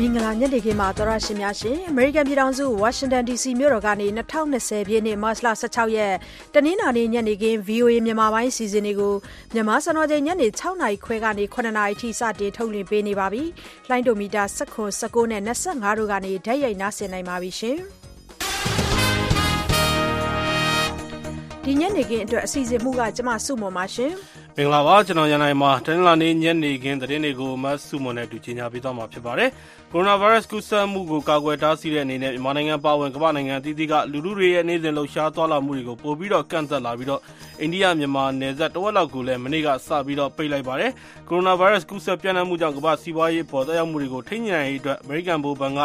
မင်္ဂလာညနေခင်းပါသောရရှင်များရှင်အမေရိကန်ပြည်ထောင်စုဝါရှင်တန် DC မြို့တော်ကနေ2020ပြည့်နှစ်မတ်လ16ရက်တနင်္လာနေ့ညနေခင်း VOA မြန်မာပိုင်းစီစဉ်တွေကိုမြန်မာစံတော်ချိန်ညနေ6နာရီခွဲကနေ9နာရီထိစတင်ထုတ်လွှင့်ပေးနေပါပြီ။လိုင်းဒိုမီတာ19 19နဲ့25တို့ကနေဓာတ်ရိုက်နားဆင်နိုင်ပါပြီရှင်။ဒီညနေခင်းအတွက်အစီအစဉ်မှုကကျမစုမော်ပါရှင်။မင်္ဂလာပါကျွန်တော်ရန်နိုင်မှာတနင်္လာနေ့ညနေခင်းသတင်းတွေကိုမတ်စုမွန်နဲ့တူချင်ညာပေးသွားမှာဖြစ်ပါတယ်။ ကိုရိုနာဗိုင်းရပ်စ်ကူးစက်မှုကိုကာကွယ်တားဆီးတဲ့အနေနဲ့မြန်မာနိုင်ငံပါဝင်ကမ္ဘာနိုင်ငံအသီးသီးကလူလူတွေရဲ့နေ့စဉ်လှုပ်ရှားသွားလာမှုတွေကိုပို့ပြီးတော့ကန့်သက်လာပြီးတော့အိန္ဒိယမြန်မာနယ်စပ်တဝက်လောက်ကိုလည်းမနေ့ကစပြီးတော့ပိတ်လိုက်ပါတယ်။ကိုရိုနာဗိုင်းရပ်စ်ကူးစက်ပြန့်နှံ့မှုကြောင့်ကမ္ဘာစီးပွားရေးပေါ်သက်ရောက်မှုတွေကိုထိန်းညှိနိုင်ရေးအတွက်အမေရိကန်ဗဟိုဘဏ်က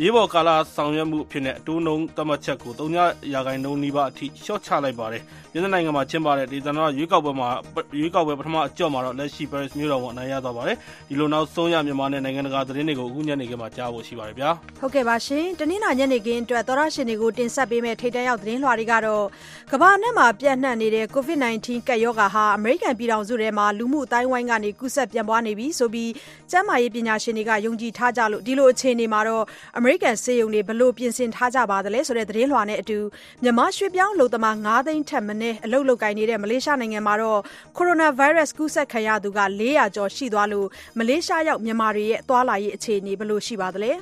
အရေးပေါ်ကာလဆောင်ရွက်မှုအဖြစ်နဲ့အတိုးနှုန်းသတ်မှတ်ချက်ကို3ရာခိုင်နှုန်းနီးပါးအထိလျှော့ချလိုက်ပါတယ်။မြန်မာနိုင်ငံမှာကျင်းပတဲ့ဒေသနာရွေးကောက်ပွဲမှာရွေးကောက်ပွဲပထမအကြော့မှာတော့လက်ရှိ Paris မြို့တော်ဝန်အနိုင်ရသွားပါတယ်။ဒီလိုနောက်ဆုံးရမြန်မာနဲ့နိုင်ငံတကာသတင်းတွေကိုအခုညနေခင်းမှာကြားဖို့ရှိပါတယ်ဗျာ။ဟုတ်ကဲ့ပါရှင်။တနင်္လာညနေခင်းအတွက်သောရရှင်တွေကိုတင်ဆက်ပေးမယ့်ထိတ်တန့်ရောက်သတင်းလွှာတွေကတော့ကမ္ဘာနဲ့မှာပြန့်နှံ့နေတဲ့ COVID-19 ကပ်ရောဂါဟာအမေရိကန်ပြည်ထောင်စုထဲမှာလူမှုအတိုင်းဝိုင်းကနေကူးစက်ပြန့်ပွားနေပြီဆိုပြီးကျန်းမာရေးပညာရှင်တွေကယုံကြည်ထားကြလို့ဒီလိုအခြေအနေမှာတော့အမေရိကန်စေယုံတွေဘလို့ပြင်ဆင်ထားကြပါသလဲဆိုတဲ့သတင်းလွှာနဲ့အတူမြန်မာရွှေပြောင်းလုံသမား9သိန်းထက်မနည်းအလုတ်လုတ်ကိုင်းနေတဲ့မလေးရှားနိုင်ငံမှာတော့ကိုရိုနာဗိုင်းရပ်စ်ကူးစက်ခံရသူက400ကျော်ရှိသွားလို့မလေးရှားရောက်မြန်မာတွေရဲ့သွားလာရေးအခြေအနေဘလို့ရှိပါသလဲ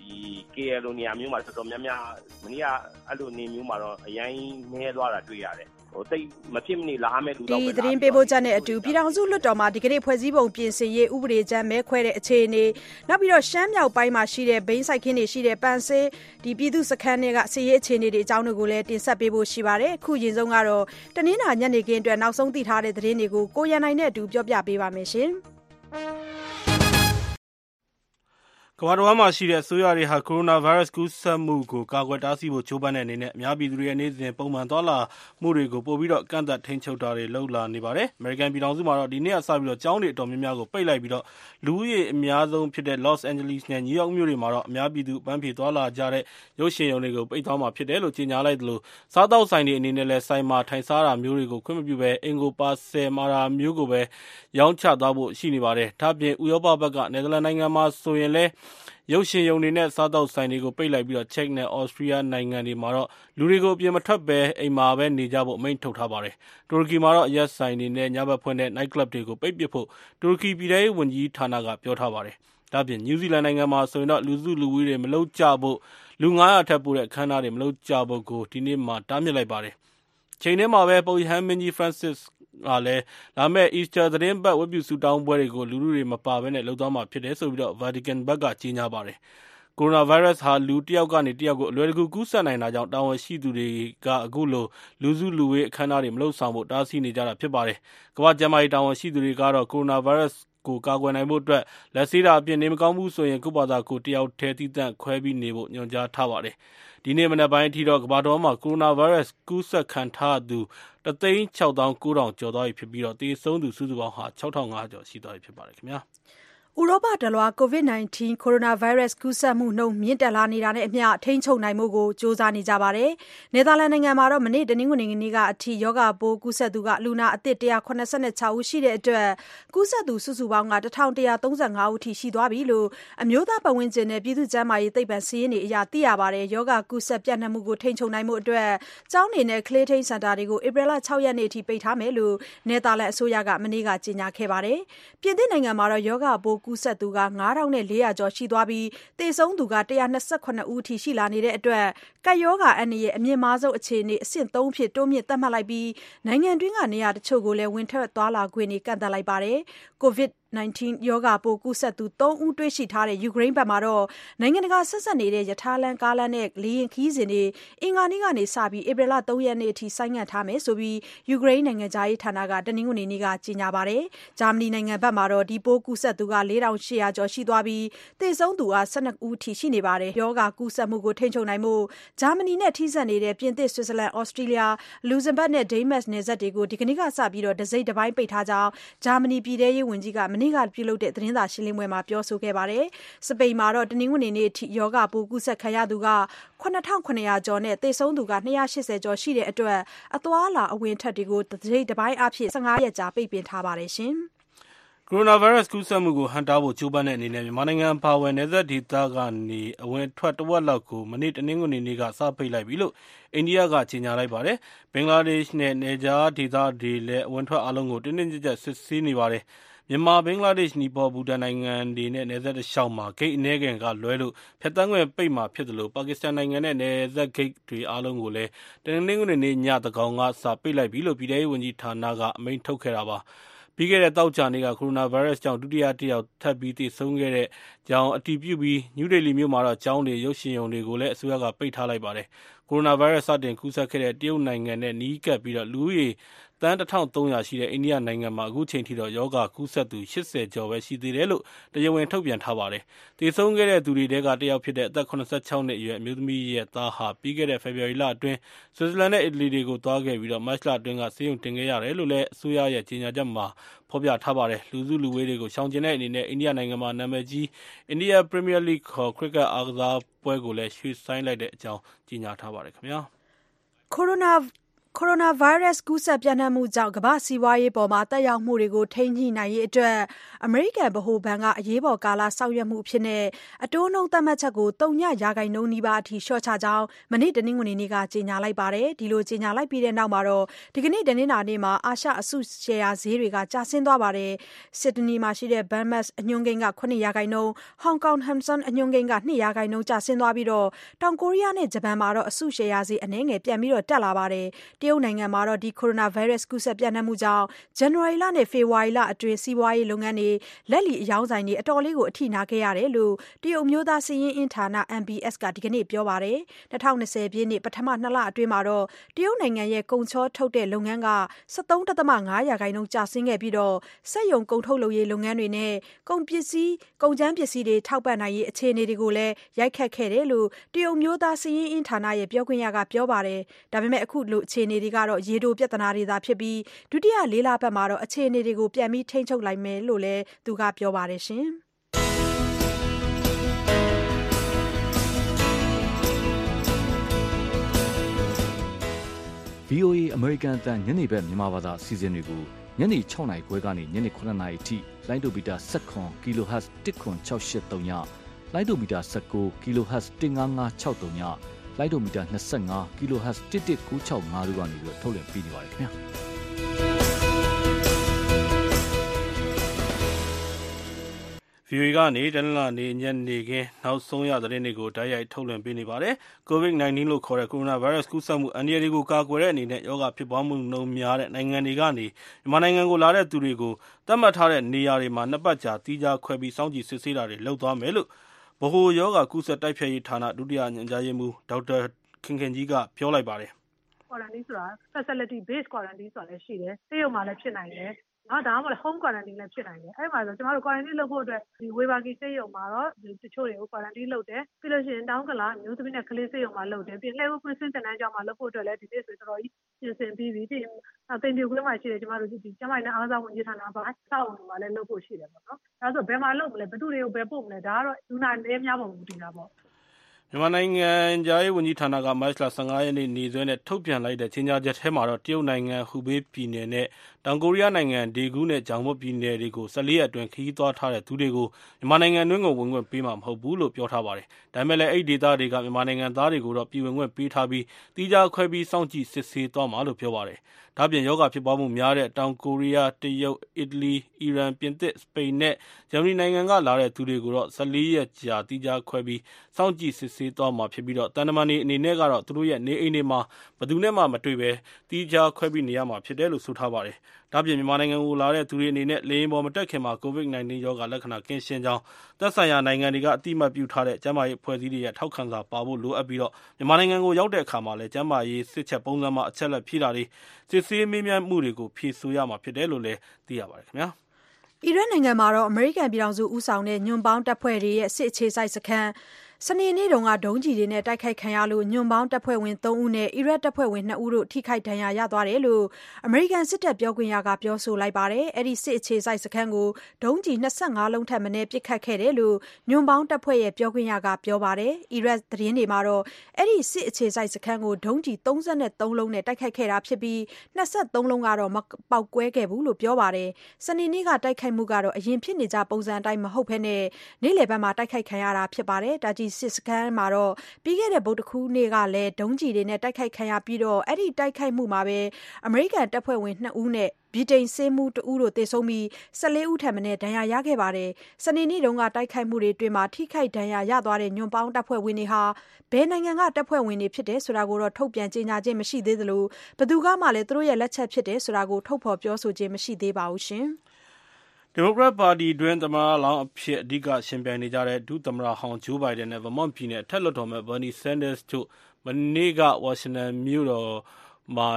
ဒီ KL လိုနေရာမျိုးမှာ တော်တော်များများ မနေ့က အဲ့လိုနေမျိုးမှာတော့ အရင်နည်းသွားတာ တွေ့ရတယ်ဟိုတိတ်မဖြစ်မနေလာမယ်လူတော့ဒီသတင်းပေးဖို့ချက်နဲ့အတူ ပြည်ထောင်စုလွှတ်တော်မှာ ဒီကနေ့ ဖွဲ့စည်းပုံပြင်ဆင်ရေး ဥပဒေချမ်း မဲခွဲတဲ့အခြေအနေနောက်ပြီးတော့ရှမ်းမြောက်ပိုင်းမှာရှိတဲ့ ဘိန်းစိုက်ခင်းတွေရှိတဲ့ ပန်ဆေးဒီပြည်သူစခန်းတွေကစီရေးအခြေအနေတွေအကြောင်းတွေကိုလည်း တင်ဆက်ပေးဖို့ရှိပါတယ် အခုရင်ဆုံးကတော့ တနင်္လာညနေခင်းအတွက် နောက်ဆုံးသိထားတဲ့သတင်းတွေကို ကိုရန်နိုင်နဲ့အတူ ပြောပြပေးပါမယ်ရှင် ကမ္ဘာတော်မှာရှိတဲ့အစိုးရတွေဟာ ကိုရိုနာဗိုင်းရပ်စ်ကူးစက်မှုကို ကာကွယ်တားဆီးဖို့ ကြိုးပမ်းတဲ့အနေနဲ့ အများပြည်သူတွေရဲ့ နေ့စဉ်ပုံမှန်သွားလာမှုတွေကို ပိုပြီးတော့ ကန့်သတ်ထိန်းချုပ်တာတွေ လုပ်လာနေပါတယ်။အမေရိကန်ပြည်ထောင်စုမှာတော့ ဒီနေ့ကစပြီးတော့ ကျောင်းတွေအတော်များများကို ပိတ်လိုက်ပြီးတော့လူဦးရေအများဆုံးဖြစ်တဲ့ Los Angeles နဲ့ New York မြို့တွေမှာတော့ အများပြည်သူ အပန်းဖြေသွားလာကြတဲ့ ရုပ်ရှင်ရုံတွေကို ပိတ်သွားမှာဖြစ်တယ်လို့ ကြေညာလိုက်သလို စားသောက်ဆိုင်တွေအနေနဲ့လည်း ဆိုင်မှာထိုင်စားတာမျိုးတွေကို ခွင့်မပြုဘဲအင်ကို ပါဆယ်မာတာမျိုးကိုပဲ ရောင်းချသွားဖို့ရှိနေပါတယ်။ဒါ့အပြင် ဥရောပဘက်က နယ်သာလန်နိုင်ငံမှာဆိုရင်လည်းရုပ်ရှင်ရုံတွေနဲ့ စားသောက်ဆိုင်တွေကို ပိတ်လိုက်ပြီးတော့ချက်နဲ့ဩစတြီးယားနိုင်ငံတွေမှာတော့ လူတွေကို အပြင်မထွက်ဘဲ အိမ်မှာပဲနေကြဖို့ အမိန့်ထုတ်ထားပါတယ်။တူရကီမှာတော့ အရက်ဆိုင်တွေနဲ့ ညဘက်ဖွင့်တဲ့ night club တွေကို ပိတ်ပစ်ဖို့ တူရကီ ပြည်ထောင်ရေးဝန်ကြီးဌာနက ပြောထားပါတယ်။ဒါ့အပြင် နယူးဇီလန်နိုင်ငံမှာဆိုရင်တော့ လူစုလူဝေးတွေ မလုပ်ကြဖို့ လူ900ထက်ပိုတဲ့ အခမ်းအနားတွေ မလုပ်ကြဖို့ကို ဒီနေ့မှာ တားမြစ်လိုက်ပါတယ်။ချိန်ထဲမှာပဲ ပုပ်ရဟန်းမင်းကြီး Francis ကလည်းလာမယ့် Easter သီတင်းပတ်ဝတ်ပြုဆုတောင်းပွဲတွေကို လူထုတွေမပါဘဲလုပ်သွားမှာဖြစ်တယ်လို့ Vatican ဘက်ကကြေညာပါတယ်။ကိုရိုနာဗိုင်းရပ်စ်ဟာ လူတယောက်ကနေ တယောက်ကို အလွယ်တကူ ကူးစက်နိုင်တာကြောင့် တာဝန်ရှိသူတွေက အခုလို လူစုလူဝေး အခမ်းအနားတွေ မလုပ်ဆောင်ဖို့ တားဆီးနေကြတာဖြစ်ပါတယ်။ကမ္ဘာ့ကျန်းမာရေး တာဝန်ရှိသူတွေကတော့ ကိုရိုနာဗိုင်းရပ်စ်ကို ကာကွယ်နိုင်ဖို့အတွက် လက်ဆေးတာအပြင် နေမကောင်းဘူးဆိုရင် ကိုယ့်ဘာသာကိုယ် တယောက်တည်း သီးသန့်ခွဲပြီးနေဖို့ ညွှန်ကြားထားပါတယ်။ဒီနေ့မနက်ပိုင်းအထိတော့ ကမ္ဘာတဝန်းမှာ ကိုရိုနာဗိုင်းရပ်စ် ကူးစက်ခံထားရသူ ၁၆၉,၀၀၀ကျော်သွားပြီဖြစ်ပြီးသေဆုံးသူစုစုပေါင်းဟာ၆,၅၀၀ကျော်ရှိသွားပြီဖြစ်ပါတယ်ခင်ဗျာ။ ဥရောပတလွှား COVID-19 ကိုရိုနာဗိုင်းရပ်စ် ကူးစက်မှုနှုန်း မြင့်တက်လာနေတာနဲ့အမျှ ထိန်းချုပ်နိုင်ဖို့ ကြိုးစားနေကြပါတယ်။နယ်သာလန်နိုင်ငံမှာတော့မနေ့ တနင်္ဂနွေနေ့ကအထိ ရောဂါပိုးကူးစက်သူ လူနာအသစ် ၁၇၆ ဦးရှိတဲ့အတွက် ကူးစက်သူ စုစုပေါင်း ၁၁၃၅ ဦးထိ ရှိသွားပြီလို့ အမျိုးသားပတ်ဝန်းကျင်နဲ့ ပြည်သူ့ကျန်းမာရေးသိပ္ပံစာရင်းတွေအရ သိရပါတယ်။ရောဂါကူးစက် ပျံ့နှံ့မှုကို ထိန်းချုပ်နိုင်ဖို့အတွက်ကျောင်းတွေနဲ့ ကလေးထိန်းစင်တာတွေကို ဧပြီလ ၆ ရက်နေ့အထိ ပိတ်ထားမယ်လို့ နယ်သာလန်အစိုးရက မနေ့က ကြေညာခဲ့ပါတယ်။ပြင်သစ်နိုင်ငံမှာတော့ ရောဂါပိုးကူးစက်သူ9400 ကျော်ရှိသွားပြီး သေဆုံးသူ129 ဦးအထိ ရှိလာနေတဲ့အတွက် ကပ်ရောဂါအန္တရာယ် အမြင့်မားဆုံးအခြေအနေ အဆင့်3အဖြစ် တိုးမြင့်သတ်မှတ်လိုက်ပြီး နိုင်ငံတွင်းက နေရာတချို့ကိုလည်း ဝင်ထွက်သွားလာခွင့်တွေကန့်သတ်လိုက်ပါတယ်။ COVID 19 ရောဂါပိုး ကူးစက်သူ3ဦး တွေ့ရှိထားတဲ့ ယူကရိန်းဘက်မှာတော့ နိုင်ငံတကာ ဆက်ဆက်နေတဲ့ ရထားလမ်း ကားလမ်းနဲ့ လေယာဉ်ခရီးစဉ်တွေ အင်္ဂါနေ့ကနေစပြီး ဧပြီလ3ရက်နေ့အထိ ဆိုင်းငံ့ထားမယ်ဆိုပြီးယူကရိန်း နိုင်ငံသားရေးဌာနက တနင်္ဂနွေနေ့က ကြေညာပါတယ်။ဂျာမနီနိုင်ငံဘက်မှာတော့ ဒီပိုးကူးစက်သူက4800ကျော် ရှိသွားပြီး သေဆုံးသူက12ဦးထိ ရှိနေပါတယ်။ယောဂါကူးစက်မှုကို ထိန်းချုပ်နိုင်မှုဂျာမနီနဲ့ ထိစပ်နေတဲ့ ပြင်သစ်၊ဆွစ်ဇာလန်၊ဩစတြီးလျ၊လူဇမ်ဘတ်နဲ့ ဒိန်းမတ်နယ်စပ်တွေကို ဒီကနေ့ကစပြီး တစိတ်တပိုင်း ပိတ်ထားကြောင်း ဂျာမနီ ပြည်ထဲရေးဝန်ကြီးက မနေ့ကပြုလုပ်တဲ့သတင်းစာရှင်းလင်းပွဲမှာပြောဆိုခဲ့ပါတယ်။စပိန်မှာတော့တနင်္ဂနွေနေ့အထိရောဂါပိုးကူးစက်ခံရသူ၇,၇၀၀ကျော်နဲ့သေဆုံးသူ၂၈၀ကျော်ရှိတဲ့အတွက်အသွားအလာအဝင်အထွက်တွေကိုတစိတ်တပိုင်းအားဖြင့်၁၅ရက်ကြာပိတ်ပင်ထားပါတယ်။ကိုရိုနာဗိုင်းရပ်စ်ကူးစက်မှုကိုဟန့်တားဖို့ကြိုးပမ်းတဲ့အနေနဲ့မြန်မာနိုင်ငံအပါအဝင်နယ်စပ်ဒေသကနေအဝင်အထွက်တဝက်လောက်ကိုမနေ့တနင်္ဂနွေနေ့ကစပိတ်လိုက်ပြီလို့အိန္ဒိယကကြေညာလိုက်ပါတယ်။ဘင်္ဂလားဒေ့ရှ်နဲ့နယ်ခြားဒေသတွေလည်းအဝင်အထွက်အားလုံးကိုတင်းတင်းကြပ်ကြပ်စစ်ဆေးနေပါတယ်။ မြန်မာ၊ဘင်္ဂလားဒေ့ရှ်၊နီပေါ၊ဘူတန်နိုင်ငံတွေနဲ့ နယ်စပ်တလျှောက်မှာ ဂိတ်အနည်းငယ်ကလွဲလို့ ဖြတ်သန်းခွင့်ပိတ်မှာဖြစ်သလို ပါကစ္စတန်နိုင်ငံနဲ့ နယ်စပ်ဂိတ်တွေအားလုံးကိုလည်း တနင်္ဂနွေနေ့ ညသန်းခေါင်ကစ ပိတ်လိုက်ပြီလို့ ပြည်ထဲရေးဝန်ကြီးဌာနက အမိန့်ထုတ်ခဲ့တာပါ။ပြီးခဲ့တဲ့ သောကြာနေ့က ကိုရိုနာဗိုင်းရပ်စ်ကြောင့် ဒုတိယတယောက် ထပ်ပြီး သေဆုံးခဲ့ကြောင်း အတည်ပြုပြီး နယူးဒေလီမြို့မှာတော့ ကျောင်းတွေ၊ရုပ်ရှင်ရုံတွေကိုလည်း အစိုးရက ပိတ်ထားလိုက်ပါတယ်။ကိုရိုနာဗိုင်းရပ်စ် စတင်ကူးစက်ခဲ့တဲ့ တရုတ်နိုင်ငံနဲ့ နီးကပ်ပြီး လူဦးရေ သန်း ၁၃၀၀ ရှိတဲ့ အိန္ဒိယနိုင်ငံမှာခုချိန်ထိရောဂါကူးစက်သူ ၈၀ ကျော်ပဲ ရှိသေးတယ်လို့ တရားဝင် ထုတ်ပြန်ထားပါတယ်။သေဆုံးခဲ့တဲ့သူတွေထဲက တယောက်ဖြစ်တဲ့ အသက် ၇၆ နှစ်အရွယ် အမျိုးသမီးရဲ့သားဟာ ပြီးခဲ့တဲ့ ဖေဖော်ဝါရီလအတွင်း ဆွစ်ဇာလန်နဲ့ အီတလီတွေကို သွားခဲ့ပြီး မတ်လအတွင်းက ဆေးရုံတင်ခဲ့ရတယ်လို့လည်း အစိုးရရဲ့ ကြေညာချက်မှာ ဖော်ပြထားပါတယ်။လူစုလူဝေးတွေကို ရှောင်ကြဉ်တဲ့အနေနဲ့ အိန္ဒိယနိုင်ငံမှာ နာမည်ကြီး India Premier League ခေါ် ခရစ်ကက်အားကစားပွဲကိုလည်း ရွှေ့ဆိုင်းလိုက်ကြောင်း ကြေညာထားပါတယ်။ကိုရိုနာ ကိုရိုနာဗိုင်းရပ်စ် ကူးစက်ပျံ့နှံ့မှုကြောင့် ကမ္ဘာ့စီးပွားရေးအပေါ် သက်ရောက်မှုတွေကို ထိန်းညှိနိုင်ရေးအတွက် အမေရိကန် ဗဟိုဘဏ်က အရေးပေါ်ကာလ ဆောင်ရွက်မှုအဖြစ် အတိုးနှုန်းသတ်မှတ်ချက်ကိုသုညရာခိုင်နှုန်းနီးပါးအထိ လျှော့ချကြောင်း မနေ့ တနင်္ဂနွေနေ့က ကြေညာလိုက်ပါတယ်။ဒီလို ကြေညာလိုက်ပြီးတဲ့နောက် ဒီကနေ့ တနင်္လာနေ့မှာ အာရှ အစုရှယ်ယာဈေးတွေ ကျဆင်းသွားပါတယ်။ဆစ်ဒနီမှာရှိတဲ့ Banamex အညွှန်းကိန်းက ၇ ရာခိုင်နှုန်း၊ဟောင်ကောင် Hang Seng အညွှန်းကိန်းက ၂ ရာခိုင်နှုန်း ကျဆင်းသွားပြီး တောင်ကိုရီးယားနဲ့ ဂျပန်မှာတော့ အစုရှယ်ယာဈေး အနည်းငယ် ပြန်တက်လာပါတယ်။တရုတ်နိုင်ငံမှာတော့ ကိုရိုနာဗိုင်းရပ်စ် ကူးစက် ပျံ့နှံ့မှုကြောင့် ဇန်နဝါရီလနဲ့ ဖေဖော်ဝါရီလအတွင်း စီးပွားရေးလုပ်ငန်းတွေ၊လက်လီအရောင်းဆိုင်တွေ အတော်လေး အထိနာခဲ့ရတယ်လို့ တရုတ်အမျိုးသား စာရင်းအင်းဌာန NBS က ဒီကနေ့ ပြောပါတယ်။၂၀၂၀ ပြည့်နှစ် ပထမနှစ်လအတွင်းတရုတ်နိုင်ငံရဲ့ ကုန်ချောထုတ်လုပ်ငန်းက ၁၃.၅ ရာခိုင်နှုန်း ကျဆင်းခဲ့ပြီး စက်ရုံကုန်ထုတ်လုပ်ရေး လုပ်ငန်းတွေနဲ့ ကုန်ကြမ်းပစ္စည်းတွေ ထောက်ပံ့နိုင်ရေး အခြေအနေတွေကိုလည်း ရိုက်ခတ်ခဲ့တယ်လို့ တရုတ်အမျိုးသား စာရင်းအင်းဌာနပြောခွင့်ရက ပြောပါတယ်။ဒါပေမဲ့ အခုလို အခြေအနေတွေဟာရေတိုပြဿနာတွေသာဖြစ်ပြီး ဒုတိယလေးလပတ်မှာအခြေအနေတွေကို ပြန်ပြီး ထိန်းချုပ်နိုင်မယ်လို့လည်း သူကပြောပါတယ်။ VOA အမေရိကန်အသံညနေဘက်မြန်မာဘာသာအစီအစဉ်တွေကိုညနေ6နာရီခွဲကနေညနေ9နာရီအထိလိုင်းဒိုမီတာ7 kHz 10683ညလိုင်းဒိုမီတာ19 kHz 15563ည လိုင်းဒိုမီတာ25 kHz 11965တို့ကနေပြီးထုတ်လွှင့်ပေးနေပါတယ်ခင်ဗျာ VOA ကနေတနင်္လာနေ့ညနေခင်းနောက်ဆုံးရသတင်းတွေကိုတိုက်ရိုက်ထုတ်လွှင့်ပေးနေပါတယ်။ COVID-19 လို့ခေါ်တဲ့ကိုရိုနာဗိုင်းရပ်စ်ကူးစက်မှုအန္တရာယ်တွေကိုကာကွယ်တဲ့အနေနဲ့ရောဂါဖြစ်ပွားမှုနှုန်းများတဲ့နိုင်ငံတွေကနေမြန်မာနိုင်ငံကိုလာတဲ့သူတွေကိုသတ်မှတ်ထားတဲ့နေရာတွေမှာနှစ်ပတ်ကြာသီးခြားခွဲပြီးစောင့်ကြည့်စစ်ဆေးတာတွေလုပ်သွားမယ်လို့ ဗဟိုရောဂါကူးစက်တိုက်ဖျက်ရေးဌာန ဒုတိယညွှန်ကြားရေးမှူး ဒေါက်တာခင်ခင်ကြီးက ပြောလိုက်ပါတယ်။ Quarantine ဆိုတာ facility base quarantine ဆိုတာလည်းရှိတယ်။ဆေးရုံမှာလည်း ဖြစ်နိုင်တယ်။ ဒါမှမဟုတ် home quarantine လည်း ဖြစ်နိုင်တယ်။အဲဒီမှာ ကျမတို့ quarantine လုပ်ဖို့အတွက် ဝေဘာဂီဆေးရုံမှာတော့ တချို့တွေကို quarantine လုပ်တယ်။ပြီးလို့ရှိရင် တောင်ဥက္ကလာ အမျိုးသမီးနဲ့ ကလေးဆေးရုံမှာလုပ်တယ်။ပြီးရင် လှည်းကူးကွင်းဆင်းသင်တန်းကျောင်းမှာ လုပ်ဖို့အတွက်လည်း ဒီနေ့ဆိုရင်တော်တော်ကြီး ပြင်ဆင်ပြီးပြီ။ပြီးရင် သိမ်ဖြူကွင်းမှာရှိတဲ့ ကျမတို့ ကျန်းမာရေးနဲ့ အားကစားဝန်ကြီးဌာနပိုင် အဆောက်အအုံတွေမှာလည်း လုပ်ဖို့ရှိတယ်ပေါ့နော်။ဒါဆို ဘယ်မှာလုပ်မလဲ ဘယ်သူတွေကို ဘယ်ပို့မလဲ ဒါကတော့ လူနာအနည်းများပေါ် မူတည်တာပေါ့ မြန်မာနိုင်ငံခြားရေးဝန်ကြီးဌာနက မတ်လ ၁၅ ရက်နေ့ နေ့စွဲနဲ့ ထုတ်ပြန်လိုက်တဲ့ ကြေညာချက်ထဲမှာတော့ တရုတ်နိုင်ငံ ဟူဘေးပြည်နယ်နဲ့တောင်ကိုရီးယားနိုင်ငံ ဒေဂူးနဲ့ ဂျောင်ဘွတ်ပြည်နယ်တွေကို ၁၄ ရက်အတွင်း ခရီးသွားထားတဲ့သူတွေကို မြန်မာနိုင်ငံတွင်းကို ဝင်ခွင့်ပေးမှာ မဟုတ်ဘူးလို့ ပြောထားပါတယ်။ဒါပေမဲ့လည်း အဲဒီဒေသတွေက မြန်မာနိုင်ငံသားတွေကိုတော့ ပြည်ဝင်ခွင့်ပေးထားပြီး သီးခြားခွဲပြီး စောင့်ကြည့်စစ်ဆေးသွားမှာလို့ ပြောပါတယ်။ဒါ့အပြင် ရောဂါဖြစ်ပွားမှုများတဲ့ တောင်ကိုရီးယား၊တရုတ်၊အီတလီ၊အီရန်၊ပြင်သစ်၊စပိန်နဲ့ ဂျာမနီနိုင်ငံက လာတဲ့သူတွေကိုတော့ ၁၄ ရက်ကြာ သီးခြားခွဲပြီး စောင့်ကြည့်စစ်ဆေးသွားမှာဖြစ်ပြီး သံတမန်တွေအနေနဲ့ကတော့ သူတို့ရဲ့ နေအိမ်တွေမှာ ဘယ်သူနဲ့မှ မတွေ့ဘဲ သီးခြားခွဲပြီးနေရမှာဖြစ်တယ်လို့ ဆိုထားပါတယ်။ဒါ့အပြင်မြန်မာနိုင်ငံကိုလာတဲ့သူတွေအနေနဲ့လေယာဉ်ပေါ်မတက်ခင်မှာ COVID-19 ရောဂါလက္ခဏာကင်းရှင်းကြောင်းသက်ဆိုင်ရာနိုင်ငံတွေကအသိအမှတ်ပြုထားတဲ့ကျန်းမာရေးအဖွဲ့အစည်းတွေရဲ့ထောက်ခံစာပါဖို့လိုအပ်ပြီးမြန်မာနိုင်ငံကိုရောက်တဲ့အခါမှာလည်းကျန်းမာရေးစစ်ချက်ပုံစံမှာအချက်အလက်ဖြည့်တာတွေစစ်ဆေးမေးမြန်းမှုတွေကိုဖြေဆိုရမှာဖြစ်တယ်လို့လည်းသိရပါတယ်ခင်ဗျာ။အီရတ်နိုင်ငံမှာအမေရိကန်ပြည်ထောင်စုဦးဆောင်တဲ့ညွန့်ပေါင်းတပ်ဖွဲ့တွေရဲ့စစ်အခြေစိုက်စခန်း စနေနေ့တုန်းကဒုံးကျည်တွေနဲ့တိုက်ခိုက်ခံရလို့ညွန့်ပေါင်းတပ်ဖွဲ့ဝင်3ဦးနဲ့အီရတ်တပ်ဖွဲ့ဝင်2ဦးတို့ထိခိုက်ဒဏ်ရာရသွားတယ်လို့အမေရိကန်စစ်တပ်ပြောခွင့်ရကပြောဆိုလိုက်ပါတယ်။အဲဒီစစ်အခြေစိုက်စခန်းကိုဒုံးကျည်25လုံးထက်မနည်းပစ်ခတ်ခဲ့တယ်လို့ညွန့်ပေါင်းတပ်ဖွဲ့ရဲ့ပြောခွင့်ရကပြောပါတယ်။အီရတ်သတင်းတွေမှာတော့အဲဒီစစ်အခြေစိုက်စခန်းကိုဒုံးကျည်33လုံးနဲ့တိုက်ခိုက်ခဲ့တာဖြစ်ပြီး23လုံးကတော့မပေါက်ကွဲခဲ့ဘူးလို့ပြောပါတယ်။စနေနေ့ကတိုက်ခိုက်မှုကတော့အရင်ဖြစ်နေကြပုံစံအတိုင်းမဟုတ်ဘဲနေ့လယ်ဘက်မှာတိုက်ခိုက်ခံရတာဖြစ်ပါတယ်။တာဂျီစစ်စခန်းမှာတော့ ပြီးခဲ့တဲ့ဗုဒ္ဓခူးနေ့ကလည်း ဒုံးကျည်တွေနဲ့ တိုက်ခိုက်ခံရပြီးတော့အဲဒီတိုက်ခိုက်မှုမှာပဲအမေရိကန်တပ်ဖွဲ့ဝင်2ဦးနဲ့ ဗြိတိန်ဆေးမှူးတဦးတို့ သေဆုံးပြီး14ဦးထက်မနည်း ဒဏ်ရာရခဲ့ပါတယ်။စနေနေ့တုန်းကတိုက်ခိုက်မှုတွေအတွင်း ထိခိုက်ဒဏ်ရာရသွားတဲ့ ညွန့်ပေါင်းတပ်ဖွဲ့ဝင်တွေဟာ ဘယ်နိုင်ငံက တပ်ဖွဲ့ဝင်တွေ ဖြစ်တယ်ဆိုတာကိုတော့ ထုတ်ပြန်ကြေညာခြင်း မရှိသေးသလို ဘယ်သူကမှလည်း သူတို့ရဲ့လက်ချက်ဖြစ်တယ်ဆိုတာကို ထုတ်ဖော် ပြောဆိုခြင်း မရှိသေးပါဘူး။ ဒီမိုကရက်ပါတီတွင်း သမ္မတလောင်းအဖြစ် အဓိက ယှဉ်ပြိုင်နေကြတဲ့ ဒုသမ္မတဟောင်း Joe Biden နဲ့ Vermont ပြည်နယ် အထက်လွှတ်တော်အမတ် Bernie Sanders တို့ မနေ့က ဝါရှင်တန်မြို့တော်မှာ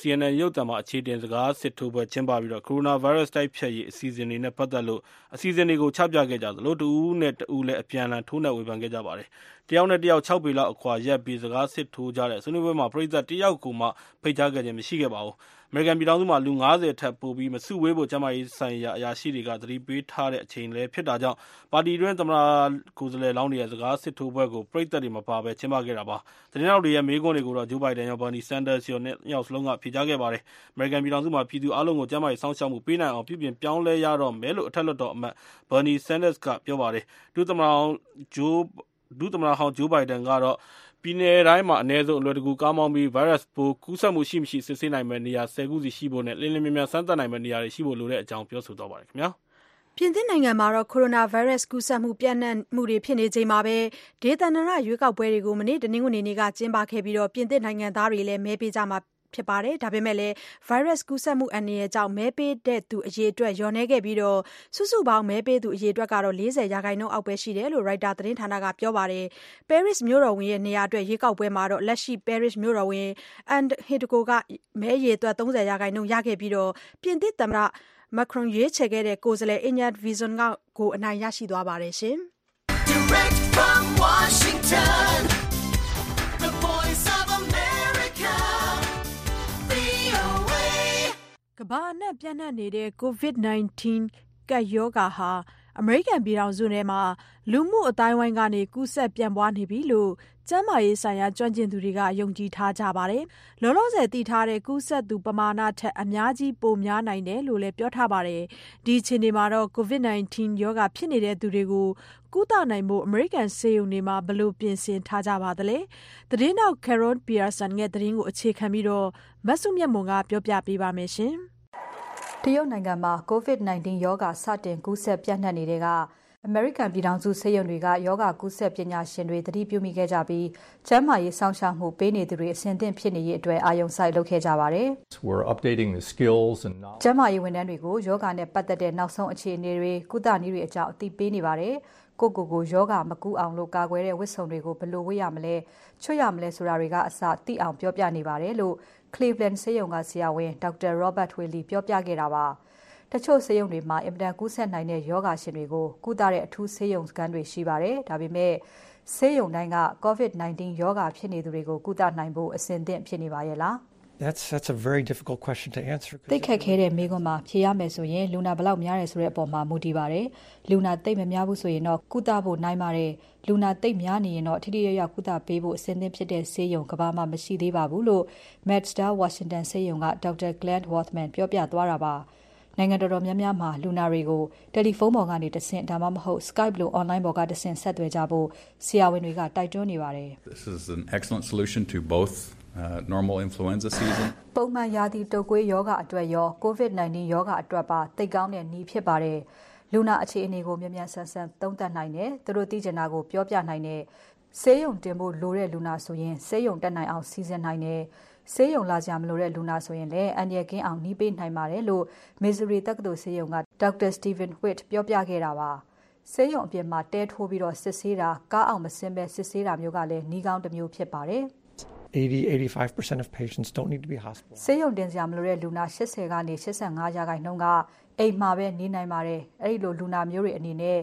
CNN ရုပ်သံမှာ အခြေအတင် စကားစစ်ထိုးပွဲ ကျင်းပပြီး ကိုရိုနာဗိုင်းရပ်စ် တိုက်ဖျက်ရေး အစီအစဉ်တွေနဲ့ ပတ်သက်လို့ အစီအစဉ်တွေကို ချပြခဲ့ကြသလို တဦးနဲ့တဦးလည်း အပြန်အလှန် ထိုးနှက်ဝေဖန်ခဲ့ကြပါတယ်။တယောက်နဲ့တယောက် ၆ ပေလောက် အကွာရပ်ပြီး စကားစစ်ထိုးကြတဲ့ ဆွေးနွေးပွဲမှာ ပရိသတ်တယောက်ကိုမှ ဖိတ်ကြားခဲ့ခြင်း မရှိခဲ့ပါဘူး။ အမေရိကန်ပြည်ထောင်စုမှာ လူ ၅၀ ထက်ပိုပြီး မစုဝေးဖို့ ကျန်းမာရေးဆိုင်ရာ အရာရှိတွေက သတိပေးထားတဲ့အချိန်လည်း ဖြစ်တာကြောင့် ပါတီတွင်း သမ္မတကိုယ်စားလှယ်လောင်းတွေရဲ့ စကားစစ်ထိုးပွဲကို ပရိသတ်တွေမပါဘဲ ကျင်းပခဲ့တာပါ။သတင်းထောက်တွေရဲ့ မေးခွန်းတွေကိုတော့ Joe Biden ရော Bernie Sanders ရော နှစ်ယောက်စလုံးက ဖြေကြားခဲ့ပါတယ်။အမေရိကန်ပြည်ထောင်စုမှာ ပြည်သူအားလုံးကို ကျန်းမာရေးစောင့်ရှောက်မှု ပေးနိုင်အောင် ပြုပြင်ပြောင်းလဲရတော့မယ်လို့ အထက်လွှတ်တော်အမတ် Bernie Sanders က ပြောပါတယ်။ဒုသမ္မတဟောင်း Joe Biden ကတော့ ပြည်နယ်တိုင်းမှာ အနည်းဆုံး အလွယ်တကူ ကားမောင်းပြီး ဗိုင်းရပ်စ်ပိုးကူးစက်မှုရှိမရှိ စစ်ဆေးနိုင်မယ့် နေရာ ၁၀ ခုစီရှိဖို့နဲ့ လျင်လျင်မြန်မြန် စမ်းသပ်နိုင်မယ့် နေရာတွေရှိဖို့ လိုတဲ့အကြောင်း ပြောဆိုသွားပါတယ်ခင်ဗျာ။ပြင်သစ်နိုင်ငံမှာ ကိုရိုနာဗိုင်းရပ်စ် ကူးစက်မှု ပျံ့နှံ့မှုတွေ ဖြစ်နေချိန်မှာပဲ ဒေသန္တရ ရွေးကောက်ပွဲတွေကို မနေ့ တနင်္ဂနွေနေ့က ကျင်းပခဲ့ပြီး ပြင်သစ်နိုင်ငံသားတွေလည်း မဲပေးကြမှာ ဖြစ်ပါတယ်။ဒါပေမဲ့လည်း virus ကူးစက်မှု အန္တရာယ်ကြောင့် မဲပေးတဲ့သူအရေအတွက် လျော့နည်းခဲ့ပြီး စုစုပေါင်း မဲပေးသူအရေအတွက်ကတော့ ၄၀ ရာခိုင်နှုန်းအောက်ပဲ ရှိတယ်လို့ Reuters သတင်းဌာနက ပြောပါတယ်။ပဲရစ်မြို့တော်ဝန်ရဲ့ နေရာအတွက် ရွေးကောက်ပွဲမှာလက်ရှိ ပဲရစ်မြို့တော်ဝန် Anne Hidalgo က မဲအရေအတွက် ၃၀ ရာခိုင်နှုန်း ရခဲ့ပြီး ပြင်သစ်သမ္မတ Macron ရွေးချယ်ခဲ့တဲ့ ကိုယ်စားလှယ် Inette Bizon ကို အနိုင်ရရှိသွားပါတယ်။ ကမ္ဘာအနှံ့ပျံ့နှံ့နေတဲ့ COVID-19 ကပ်ရောဂါဟာ အမေရိကန်ပြည်ထောင်စုထဲမှာ လူမှုအသိုင်းအဝိုင်းကနေ ကူးစက်ပြန့်ပွားနေပြီလို့ ကျန်းမာရေးဆိုင်ရာ ကျွမ်းကျင်သူတွေက ယုံကြည်ထားကြပါတယ်။လောလောဆယ် သိထားတဲ့ ကူးစက်သူပမာဏထက် အများကြီး ပိုများနိုင်တယ်လို့လည်း ပြောထားပါတယ်။ဒီအခြေအနေမှာ COVID-19 ရောဂါဖြစ်နေတဲ့သူတွေကို ကုသနိုင်ဖို့ အမေရိကန်ဆေးရုံတွေမှာ ဘယ်လိုပြင်ဆင်ထားကြပါသလဲ။သတင်းထောက် Carol Pearson ရဲ့သတင်းကို အခြေခံပြီး မစုမြတ်မွန်က ပြောပြပေးပါမယ်။ တရုတ်နိုင်ငံမှာ COVID-19 ရောဂါ စတင်ကူးစက်ပျံ့နှံ့နေတဲ့က အမေရိကန်ပြည်ထောင်စု ဆေးရုံတွေက ရောဂါကူးစက်ပညာရှင်တွေ သတိပြုမိခဲ့ကြပြီး ကျန်းမာရေးစောင့်ရှောက်မှုပေးနေသူတွေ အဆင်သင့်ဖြစ်နေရေးအတွက် အာရုံစိုက်လုပ်ခဲ့ကြပါတယ်။ We're updating the skills and ကျန်းမာရေးဝန်ထမ်းတွေကိုယောဂနဲ့ပတ်သက်တဲ့ နောက်ဆုံးအခြေအနေတွေ ကုသနည်းတွေအကြောင်း အသိပေးနေပါတယ်။ ကိုကိုကိုယောဂမကူးအောင်လို့ကာကွယ်တဲ့ဝတ်စုံတွေကိုဘယ်လိုဝတ်ရမလဲချွတ်ရမလဲဆိုတာတွေကအစသိအောင်ပြောပြနေပါတယ်လို့ Cleveland ဆေးရုံကဆရာဝန် Dr. Robert Wiley ပြောပြခဲ့တာပါ။တချို့ဆေးရုံတွေမှာအင်မတန်ကူးစက်နိုင်တဲ့ရောဂါရှင်တွေကိုကုသတဲ့အထူးဆေးရုံစခန်းတွေရှိပါတယ်။ဒါပေမဲ့ဆေးရုံတိုင်းက COVID-19 ရောဂါဖြစ်နေသူတွေကိုကုသနိုင်ဖို့အဆင်သင့်ဖြစ်နေပါရဲ့လား။ That's that's a very difficult question to answer. သိခက်ခဲတဲ့မေးခွန်းမှာဖြေရမယ်ဆိုရင်လူနာဘယ်လောက်များတယ်ဆိုတဲ့အပေါ်မှာမူတည်ပါတယ်။လူနာသိပ်မများဘူးဆိုရင်တော့ကုသဖို့နိုင်ပါတယ်။လူနာသိပ်များနေရင်တော့ထိထိရောက်ရောက်ကုသပေးဖို့အဆင်သင့်ဖြစ်တဲ့ဆေးရုံကဘာမှမရှိသေးပါဘူးလို့ MedStar Washington ဆေးရုံက Dr. Glenn Worthman ပြောပြသွားတာပါ။နိုင်ငံတော်တော်များများမှာလူနာတွေကိုတယ်လီဖုန်းပေါ်ကနေတဆင့်ဒါမှမဟုတ် Skype လို online ပေါ်ကတဆင့်ဆက်သွယ်ကြဖို့ဆရာဝန်တွေကတိုက်တွန်းနေပါတယ်။ This is an excellent solution to both uh, normal influenza season ပုံမှန်ရာသီတုပ်ကွေးရောဂါအတွက်ရော COVID-19 ရောဂါအတွက်ပါသိကောင်းတဲ့နည်းဖြစ်ပါတယ်။လူနာအခြေအနေကိုမြန်မြန်ဆန်ဆန်သုံးသပ်နိုင်တယ်။သူတို့သိချင်တာကိုပြောပြနိုင်တယ်။ဆေးရုံတင်ဖို့လိုတဲ့လူနာဆိုရင်ဆေးရုံတက်နိုင်အောင်စီစဉ်နိုင်တယ်။ဆေးရုံလာကြမလို့တဲ့လူနာဆိုရင်လည်းအန်ရကင်းအောင်နှီးပေးနိုင်ပါတယ်လို့ Missouri တက္ကသိုလ်ဆေးရုံက Dr. Stephen Witt ပြောပြခဲ့တာပါ။ဆေးရုံအပြင်မှာတဲထိုးပြီးတော့စစ်ဆေးတာကားအောင်မစင်းပဲစစ်ဆေးတာမျိုးကလည်းနှီးကောင်းတစ်မျိုးဖြစ်ပါတယ်။ 80-85% of patients don't need to be hospitalized. ဆေးရုံတင်စရာမလိုတဲ့လူနာ80ကနေ85ရာခိုင်နှုန်းကအိမ်မှာပဲနေနိုင်ပါတယ်။အဲ့ဒီလိုလူနာမျိုးတွေအနေနဲ့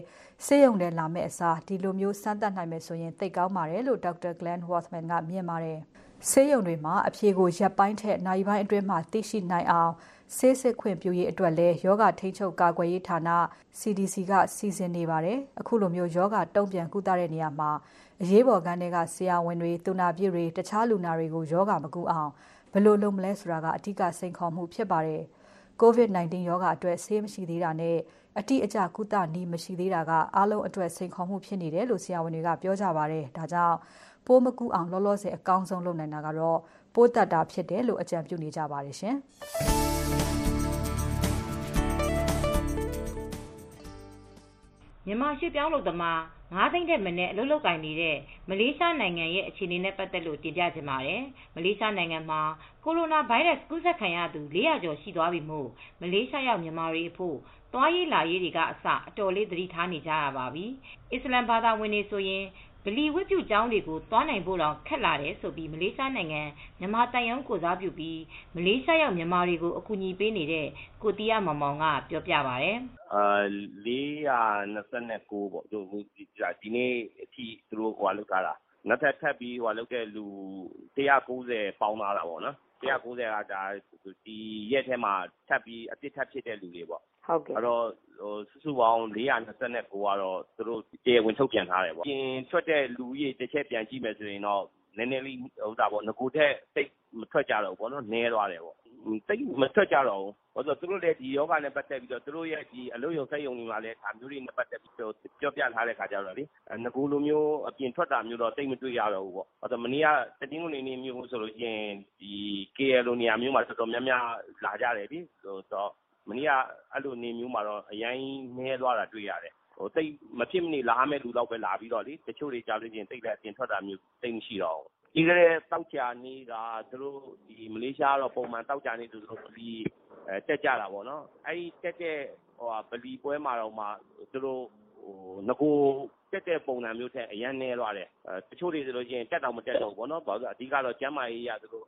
ဆေးရုံထဲလာမယ့်အစားဒီလိုမျိုးစမ်းသပ်နိုင်မယ်ဆိုရင်သိကောင်းပါတယ်လို့ Dr. Glenn Worthman ကမြင်ပါတယ်။ဆေးရုံတွေမှာအဖြေကိုရက်ပိုင်းထက်နိုင်ပိုင်းအတွင်းမှာသိရှိနိုင်အောင် ဆေးစစ်ခွင့်ပြုရေးအတွက်လည်းယောဂထိန်းချုပ်ကာကွယ်ရေးဌာန CDC ကစီစဉ်နေပါတယ်။အခုလိုမျိုးယောဂတုံ့ပြန်ကုသတဲ့နေရာမှာအရေးပေါ်ကန်းတွေကဆရာဝန်တွေ၊သူနာပြုတွေတခြားလူနာတွေကိုယောဂမကူအောင်ဘယ်လိုလုပ်မလဲဆိုတာကအဓိကစိန်ခေါ်မှုဖြစ်ပါတယ်။ COVID-19 ရောဂါအတွက်ဆေးမရှိသေးတာနဲ့အတိအကျကုသနည်းမရှိသေးတာကအားလုံးအတွက်စိန်ခေါ်မှုဖြစ်နေတယ်လို့ဆရာဝန်တွေကပြောကြပါတယ်။ဒါကြောင့်ပိုးမကူးအောင်လောလောဆယ်အကောင်းဆုံးလုပ်နိုင်တာကတော့ပိုးသတ်တာဖြစ်တယ်လို့အကြံပြုနေကြပါတယ်ရှင်။ မြန်မာရွှေ့ပြောင်းလုပ်သမား9သိန်းတဲ့မနဲ့အလုပ်လုပ်ကိုင်နေတဲ့ မလေးရှားနိုင်ငံရဲ့ အခြေအနေနဲ့ ပတ်သက်လို့ တင်ပြချင်ပါတယ်။မလေးရှားနိုင်ငံမှာ ကိုရိုနာဗိုင်းရပ်စ် ကူးစက်ခံရသူ400ကျော် ရှိသွားပြီမို့ မလေးရှားရောက် မြန်မာတွေအဖို့ သွားရေးလာရေးတွေကအစ အတော်လေး သတိထားနေကြရပါပြီ။အစ္စလမ်ဘာသာဝင်တွေဆိုရင် ဗလီဝတ်ပြုကျောင်းတွေကို သွားနိုင်ဖို့တောင် ခက်လာတယ်ဆိုပြီးမလေးရှားနိုင်ငံ မြန်မာတန်ယုံကိုစားပြုပြီး မလေးရှားရောက် မြန်မာတွေကို အကူအညီပေးနေတဲ့ ကိုတီးရမောင်မောင်က ပြောပြပါဗျ။အာ 429 ပေါ့ ဒီနေ့အထိ သူတို့ဟိုလုပ်ထားတာနောက်ထပ် ထပ်ပြီးဟိုလုပ်တဲ့လူ190ပေါင်းထားတာပေါ့နော်190ကဒါဒီရက်ထဲမှာ ထပ်ပြီးအပြစ်ထပ်ဖြစ်တဲ့လူတွေပေါ့ဟုတ်ကဲ့အဲ့တော့ဟိုစုစုပေါင်း429ကတော့ သူတို့ တရားဝင် ထုတ်ပြန်ထားတယ်ပေါ့ပြင်ထွက်တဲ့ လူကြီးတစ်ချက် ပြန်ကြည့်မယ်ဆိုရင်တော့ နည်းနည်းလေးဟိုဒါပေါ့ငကိုထက်စိတ်မထွက်ကြတော့ဘူးပေါ့နော် နည်းသွားတယ်ပေါ့ တိတ်မထွက်ကြတော့ဘူး။ဘာလို့သူတို့လည်းဒီယောဂနဲ့ပတ်သက်ပြီးတော့သူတို့ရဲ့ဒီအလုပ်ရုံစက်ရုံတွေမှာလည်းဒါမျိုးတွေနဲ့ပတ်သက်ပြီးတော့ပြောပြထားတဲ့ခါကျတော့လေငကိုလိုမျိုးအပြင်ထွက်တာမျိုးတော့တိတ်မတွေ့ရတော့ဘူးပေါ့။ဘာလို့မနေ့ကတတင်းကုန်နေနေမျိုးဆိုလို့ရှိရင်ဒီ KL လိုနေရာမျိုးမှာတော်တော်များများလာကြတယ်လေ။ဆိုတော့မနေ့ကအဲ့လိုနေမျိုးမှာတော့အရင်နည်းသွားတာတွေ့ရတယ်။ဟိုတိတ်မဖြစ်မနေလာမဲ့လူတော့ပဲလာပြီးတော့လေတချို့တွေကြားလို့ချင်းတိတ်လည်းအပြင်ထွက်တာမျိုးတိတ်မရှိတော့ဘူး ပြီးခဲ့တဲ့သောကြာနေ့ကသူတို့မလေးရှားကတော့ပုံမှန်သောကြာနေ့ဆိုသူတို့ဗလီတက်ကြတာပေါ့နော်။အဲဒီတက်တဲ့ဗလီပွဲမှာတောင်မှသူတို့နဂိုတက်တဲ့ပုံစံမျိုးထက်အရမ်းနည်းသွားတယ်။တချို့တွေဆိုရင်တက်တောင်မတက်တော့ဘူးပေါ့နော်။ဘာလို့လဲဆိုတော့အဓိကတော့ကျန်းမာရေးအရသူတို့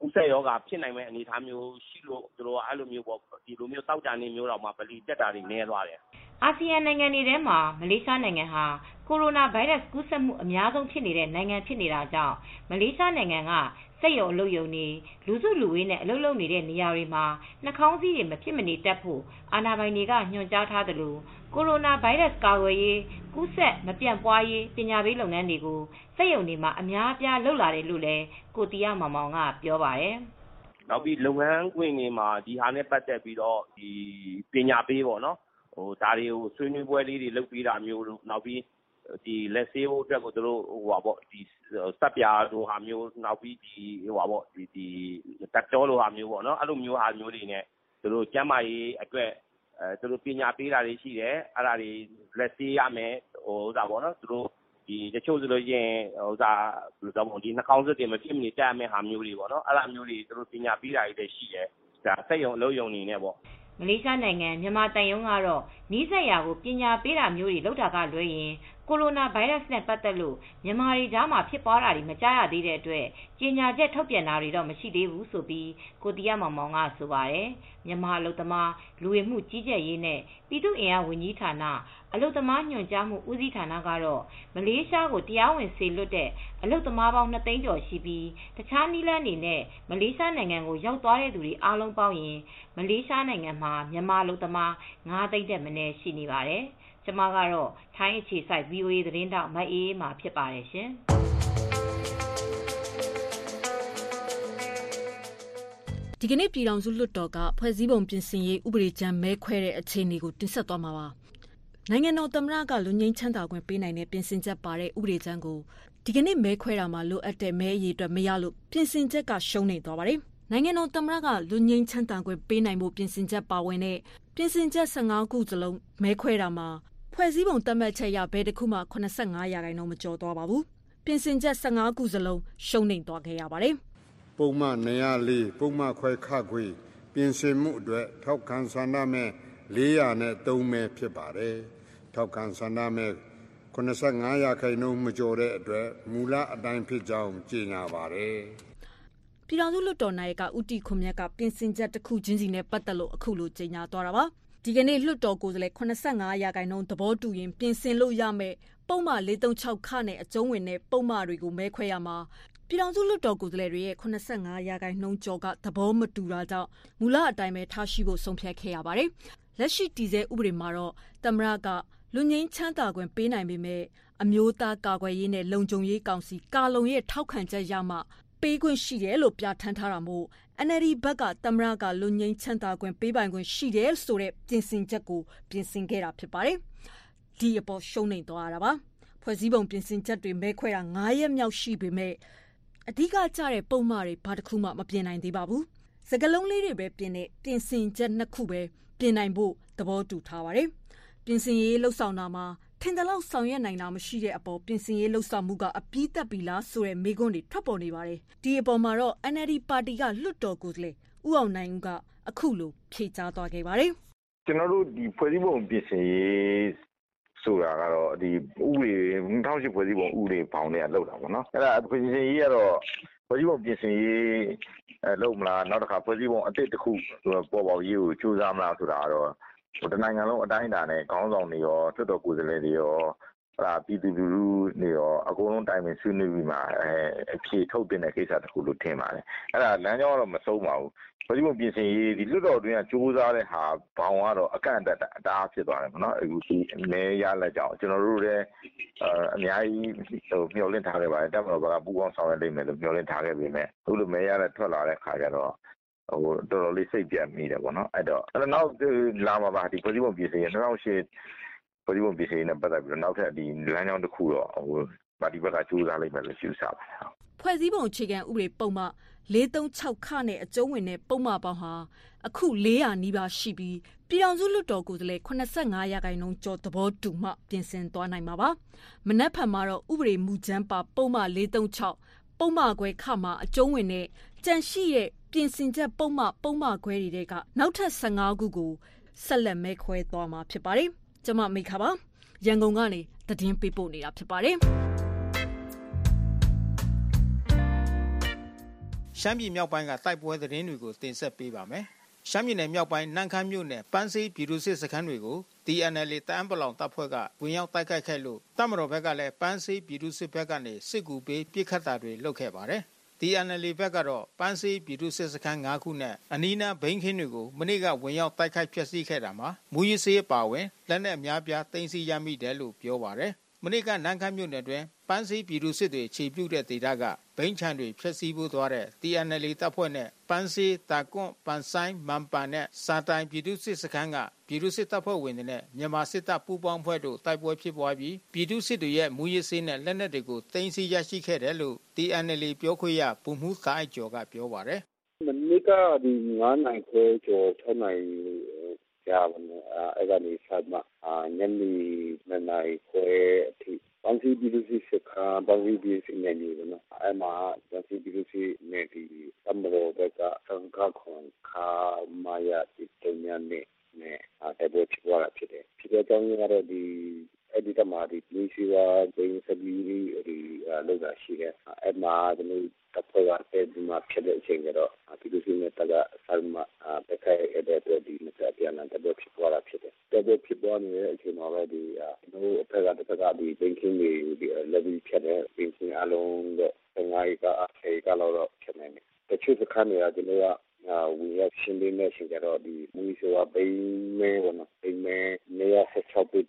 ကူးစက်ရောဂါဖြစ်နိုင်မယ့်အနေအထားမျိုးရှိလို့သူတို့ကအဲလိုမျိုးပေါ့ဒီလိုမျိုးသောကြာနေ့မျိုးတောင်မှဗလီတက်တာတွေနည်းသွားတယ် အာဆီယံနိုင်ငံတွေထဲမှာ မလေးရှားနိုင်ငံဟာ ကိုရိုနာဗိုင်းရပ်စ် ကူးစက်မှု အများဆုံးဖြစ်နေတဲ့ နိုင်ငံဖြစ်နေတာကြောင့် မလေးရှားနိုင်ငံက စက်ရုံအလုပ်ရုံတွေ လူစုလူဝေးနဲ့ အလုပ်လုပ်နေတဲ့ နေရာတွေမှာ နှာခေါင်းစည်းတွေ မဖြစ်မနေတပ်ဖို့ အာဏာပိုင်တွေက ညွှန်ကြားထားသလို ကိုရိုနာဗိုင်းရပ်စ် ကာကွယ်ရေး ကူးစက်မပြန့်ပွားရေး ပညာပေးလုပ်ငန်းတွေကို စက်ရုံတွေမှာ အများအပြား လုပ်လာတယ်လို့လည်း ကိုတီရမောင်မောင်က ပြောပါတယ်။နောက်ပြီးလုပ်ငန်းခွင်တွေမှာ ဒီဟာနဲ့ ပတ်သက်ပြီးတော့ဒီပညာပေးပေါ့နော်ဟို ဒါတွေကို ဆွေးနွေးပွဲလေးတွေ လုပ်ပေးတာမျိုးတို့ နောက်ပြီးဒီလက်ဆေးဖို့အတွက်ကို သူတို့ဟိုပါပေါ့ဒီစက်ပြာတို့ဟာမျိုး နောက်ပြီးဒီဟိုပါပေါ့ဒီဒီတက်တော်လိုဟာမျိုးပေါ့နော် အဲ့လိုမျိုးဟာမျိုးတွေနဲ့ သူတို့ ကျမ်းမာရေးအတွက်အဲသူတို့ ပညာပေးတာတွေရှိတယ် အဲ့ဒါတွေ လက်ဆေးရမယ်ဟိုဥစားပေါ့နော်သူတို့ဒီတချို့ဆိုလို့ရင်ဟိုစားဘယ်လိုတော့ဒီနှာခေါင်းစက်တွေ မဖြစ်မနေတက်ရမယ့်ဟာမျိုးတွေပေါ့နော်အဲ့လိုမျိုးတွေ သူတို့ ပညာပေးတာတွေလည်းရှိတယ်ဒါစက်ရုံ အလုပ်ရုံနေနဲ့ပေါ့ မလေးရှားနိုင်ငံ မြန်မာတန်ယုံကတော့နီးစပ်ရာကို ပညာပေးတာမျိုးတွေ လုပ်တာကလွဲရင် ကိုရိုနာဗိုင်းရပ်စ်နဲ့ ပတ်သက်လို့ မြန်မာတွေကြားမှာ ဖြစ်ပွားတာတွေ မကြားရသေးတဲ့အတွက် ကြေညာချက် ထုတ်ပြန်တာတွေတော့ မရှိသေးဘူးဆိုပြီးကိုတီးရမောင်မောင်က ဆိုပါတယ် မြန်မာအလုပ်သမား လူဝင်မှုကြီးကြပ်ရေးနဲ့ ပြည်သူ့အင်အားဝန်ကြီးဌာန အလုပ်သမားညွှန်ကြားမှုဦးစီးဌာနကတော့ မလေးရှားကို တရားဝင်စေလွတ်တဲ့ အလုပ်သမားပေါင်း2သိန်းကျော်ရှိပြီး တခြားနည်းလမ်းတွေနဲ့ မလေးရှားနိုင်ငံကို ရောက်သွားတဲ့သူတွေ အားလုံးပေါင်းရင် မလေးရှားနိုင်ငံမှာ မြန်မာအလုပ်သမား9သိန်းတက်မနည်း ရှိနေပါတယ်။ကျမကတော့ ထိုင်းအခြေစိုက် VOA သတင်းတောက် မအေးအေးမှာဖြစ်ပါတယ်ရှင် ဒီကနေ့ ပြည်တော်စုလွှတ်တော်က ဖွဲ့စည်းပုံပြင်ဆင်ရေး ဥပဒေကြမ်းမဲခွဲတဲ့ အခြေအနေကို တင်ဆက်သွားမှာပါ နိုင်ငံတော်သမ္မတကလူငင်းချမ်းသာခွင့်ပေးနိုင်တဲ့ ပြင်ဆင်ချက်ပါတဲ့ ဥပဒေကြမ်းကို ဒီကနေ့ မဲခွဲတာမှာ လိုအပ်တဲ့ မဲအရေးအတွက် မရလို့ ပြင်ဆင်ချက်က ရှုံးနေသွားပါတယ် နိုင်ငံတော်သမ္မတကလူငင်းချမ်းသာခွင့်ပေးနိုင်ဖို့ ပြင်ဆင်ချက်ပါဝင်တဲ့ ပြင်ဆင်ချက်15ခုစလုံးမဲခွဲတာမှာဖွဲ့စည်းပုံသတ်မှတ်ချက်အရဘယ်တစ်ခုမှ85ရာခိုင်နှုန်းမကျော်သွားပါဘူး။ပြင်ဆင်ချက်15ခုစလုံးရှုံးနိမ့်သွားခဲ့ရပါတယ်။ပုံမှန်104ပုံမှန်ခွဲခခွေပြင်ဆင်မှုအတွက်ထောက်ခံဆန္ဒမဲ့403မဲဖြစ်ပါတယ်။ထောက်ခံဆန္ဒမဲ့85ရာခိုင်နှုန်းမကျော်တဲ့အတွက်မူလအတိုင်းဖြစ်ကြောင်းကြေညာပါတယ် ပြည်ထောင်စုလွှတ်တော်နာယကဦးတီခွန်မြတ်ကပြင်ဆင်ချက်တစ်ခုချင်းစီနဲ့ပတ်သက်လို့အခုလိုကြေညာသွားတာပါဒီကနေ့လွှတ်တော်ကိုယ်စားလှယ်85ရာခိုင်နှုန်းသဘောတူရင်ပြင်ဆင်လို့ရမယ်ပုံမှန်436ခနဲ့အကျုံးဝင်တဲ့ပုံမှန်တွေကိုမဲခွဲရမှာပြည်ထောင်စုလွှတ်တော်ကိုယ်စားလှယ်တွေရဲ့85ရာခိုင်နှုန်းကျော်ကသဘောမတူတာကြောင့်မူလအတိုင်းပဲထားရှိဖို့ဆုံးဖြတ်ခဲ့ရပါတယ်။လက်ရှိတည်ဆဲဥပဒေမှာတော့သမ္မတကလူငင်းချမ်းသာခွင့်ပေးနိုင်ပေမဲ့အမျိုးသားကာကွယ်ရေးနဲ့လုံခြုံရေးကောင်စီကာလုံရဲ့ထောက်ခံချက်ရမှ ပေးခွင့်ရှိတယ်လို့ပြဋ္ဌာန်းထားတာမို့ NLD ဘက်ကသမ္မတကလူငင်းချမ်းသာခွင့်ပေးပိုင်ခွင့်ရှိတယ်ဆိုတဲ့ပြင်ဆင်ချက်ကိုပြင်ဆင်ခဲ့တာဖြစ်ပါတယ်။ဒီအပေါ်ရှုံးနေသွားတာပါ။ဖွဲ့စည်းပုံပြင်ဆင်ချက်တွေမဲခွဲတာ9ရက်မြောက်ရှိပေမဲ့အဓိကကျတဲ့ပုံမှန်တွေဘာတစ်ခုမှမပြင်နိုင်သေးပါဘူး။စကလုံးလေးတွေပဲပြင်တဲ့ပြင်ဆင်ချက်နှစ်ခုပဲပြင်နိုင်ဖို့သဘောတူထားပါတယ်။ပြင်ဆင်ရေးလှုပ်ဆောင်တာမှာထ င်သလောက်ဆောင်ရွက်နိုင်တာမရှိတဲ့အပေါ်ပြင်ဆင်ရေးလှုပ်ဆောင်မှုကအပြည့်တက်ပြီလားဆိုတဲ့မေးခွန်းတွေထွက်ပေါ်နေပါတယ်။ဒီအပေါ်မှာတော့ NLD ပါတီကလွှတ်တော်ကိုယ်စားလှယ်ဦးအောင်နိုင်ဦးကအခုလိုဖြေကြားသွားခဲ့ပါတယ်။ကျွန်တော်တို့ဒီဖွဲ့စည်းပုံပြင်ဆင်ရေးဆိုတာကတော့ဒီဥပဒေ2008ဖွဲ့စည်းပုံဥပဒေပေါင်းတွေကလောက်တာပေါ့နော်အဲ့ဒါဖွဲ့စည်းရေးကတော့ဖွဲ့စည်းပုံပြင်ဆင်ရေးအဲလုပ်မလားနောက်တစ်ခါဖွဲ့စည်းပုံအသစ်တစ်ခုပေါ်ပေါက်ရေးကိုစူးစမ်းမလားဆိုတာကတော့ တနိုင်ငံလုံးအတိုင်းအတာနဲ့ခေါင်းဆောင်တွေရောတွတ်တော်ကိုယ်စားလှယ်တွေရောဟလာပြည်သူလူထုနေရောအကုန်လုံးတိုင်ပင်ဆွေးနွေးပြီးမှအဲအဖြေထုတ်တင်တဲ့ကိစ္စတစ်ခုလို့ထင်ပါတယ်အဲ့ဒါလမ်းကြောင်းကတော့မဆုံးပါဘူးဖွဲ့စည်းပုံပြင်ဆင်ရေးဒီလွတ်တော်တွင်ကစူးစမ်းတဲ့ဟာဘောင်ကတော့အကန့်အသတ်အတားဖြစ်သွားတယ်ပေါ့နော်အခုဒီမဲရလက်ကြောင်ကျွန်တော်တို့လည်းအများကြီးဟိုမျှော်လင့်ထားခဲ့ပါတယ်တပ်မတော်ဘက်ကပူးပေါင်းဆောင်ရွက်လိမ့်မယ်လို့မျှော်လင့်ထားခဲ့ပေမဲ့အခုလိုမဲရလက်ထွက်လာတဲ့ခါကျတော့ဟို တော်တော်လေး စိတ်ပြတ်မိတယ်ပေါ့နော်အဲ့တော့အဲ့တော့ နောက်လာမှာပါ ဒီဖွဲ့စည်းပုံပြင်ဆင်ရေး2008ဖွဲ့စည်းပုံပြင်ဆင်ရေးနဲ့ ပတ်သက်ပြီးတော့ နောက်ထပ်ဒီလမ်းကြောင်းတစ်ခုတော့ဟိုပါတီဘက်ကစူးစမ်းလိုက်မယ်လို့ ယူဆပါတယ် ဖွဲ့စည်းပုံအခြေခံဥပဒေပုံမှ436ခနဲ့ အကျုံးဝင်တဲ့ ပုံမှန်ပေါင်းဟာ အခု400နီးပါးရှိပြီး ပြည်ထောင်စုလွှတ်တော်ကိုယ်စားလှယ်85ရာခိုင်နှုန်းကျော် သဘောတူမှ ပြင်ဆင်သွားနိုင်မှာပါ။မနက်ဖြန်မှာတော့ ဥပဒေမူကြမ်းပါ ပုံမှန်436ပုံမှန်ခွဲခမှာ အကျုံးဝင်တဲ့ကြန့်ရှိရဲ့ ပြင်ဆင်ချက်ပုံမှန်ပုံမှန်ခွဲတွေကနောက်ထပ်15ခုကိုဆက်လက်မဲခွဲသွားမှာဖြစ်ပါတယ်။ကျွန်မမိခါပါရန်ကုန်ကနေသတင်းပေးပို့နေတာဖြစ်ပါတယ်။ရှမ်းပြည်မြောက်ပိုင်းကတိုက်ပွဲသတင်းတွေကိုတင်ဆက်ပေးပါမယ်။ရှမ်းပြည်နယ်မြောက်ပိုင်းနန့်ခမ်းမြို့နယ်ပန်းစေးပြည်သူစစ်စခန်းတွေကို DNL တအံပလောင်တပ်ဖွဲ့ကဝင်ရောက်တိုက်ခိုက်ခဲ့လို့တပ်မတော်ဘက်ကလည်းပန်းစေးပြည်သူစစ်ဘက်ကနေစစ်ကူပေးပစ်ခတ်တာတွေလုပ်ခဲ့ပါတယ်။ DNL ဘက်ကတော့ ပန်းစေးပြည်သူစစ်စခန်း ၅ ခုနဲ့ အနီးနား ဘိန်းခင်းတွေကို မနေ့က ဝင်ရောက်တိုက်ခိုက် ဖျက်ဆီးခဲ့တာမှာ မူရစေးပါဝင် လက်နက်အများပြားတင်စီရမိတယ်လို့ ပြောပါတယ်။မနေ့ကနန်းခမ်းမြို့နယ်တွင်ပန်းစည်းပြည်သူစစ်တွေခြေပြုတ်တဲ့ဒေသက ဘိန်းချံတွေဖျက်ဆီးဖို့သွားတဲ့ TNL တပ်ဖွဲ့နဲ့ ပန်းစည်းတာကွန့်ပန်ဆိုင်မန်ပန်နဲ့ စာတိုင် ပြည်သူစစ်စခန်းက ပြည်သူစစ်တပ်ဖွဲ့ဝင်တွေနဲ့ မြန်မာစစ်တပ် ပူးပေါင်းဖွဲ့တို့ တိုက်ပွဲဖြစ်ပွားပြီး ပြည်သူစစ်တွေရဲ့ မူရစေးနဲ့ လက်နက်တွေကိုတင်စီရရှိခဲ့တယ်လို့ TNL ပြောခွင့်ရ ဗိုလ်မှူးခိုင်ကျော်က ပြောပါတယ် မနေ့ကဒီ9နိုင်ခွဲကျော်6နိုင်ကြားပါနဲ့အဲကနေဆက်မှ ညနေ2နိုင်ခွဲအထိ ဘန်စီဘီလူစီစခါဘန်စီဘီစီနေနေနော်အဲမှာဘန်စီဘီလူစီနေဒီတမရောဘကသံဃာခွန်ခါမာယာတိတညာနေနဲ့အဲဘယ်ဖြစ်သွားတာဖြစ်တယ်ဖြစ်တဲ့အကြောင်းရင်းကတော့ဒီ အဲ့ဒီတမှာဒီလူစီဝါဘင်းစဘီဒီလောက်တာရှိတယ်အဲ့မှာဒီလိုတပ်ဖွဲ့ကအဲ့ဒီမှာဖြစ်တဲ့အချိန်ကျတော့ဒီလူစီနဲ့တကဆာမပခိုင်အဲ့တဲ့ဒီမစပြန်လာတဲ့ဖြစ်သွားတာဖြစ်တယ်တဲ့ဖြစ်သွားနေတဲ့အချိန်မှာပဲဒီတို့အဖက်ကတစ်ဖက်ကဒီဘင်းကင်းတွေဒီလက်ပြီးဖြတ်တဲ့ဘင်းကင်းအလုံးတော့ငါးကအေကလောက်တော့ဖြစ်နေတယ်တချို့စခန်းတွေကဒီလိုကဝင်ရောက်ရှင်းပေးမဲ့ရှင်ကြတော့ဒီမူဆိုအပိမဲဘောနော်ပိမဲနေရဆက်ချောက်ပိ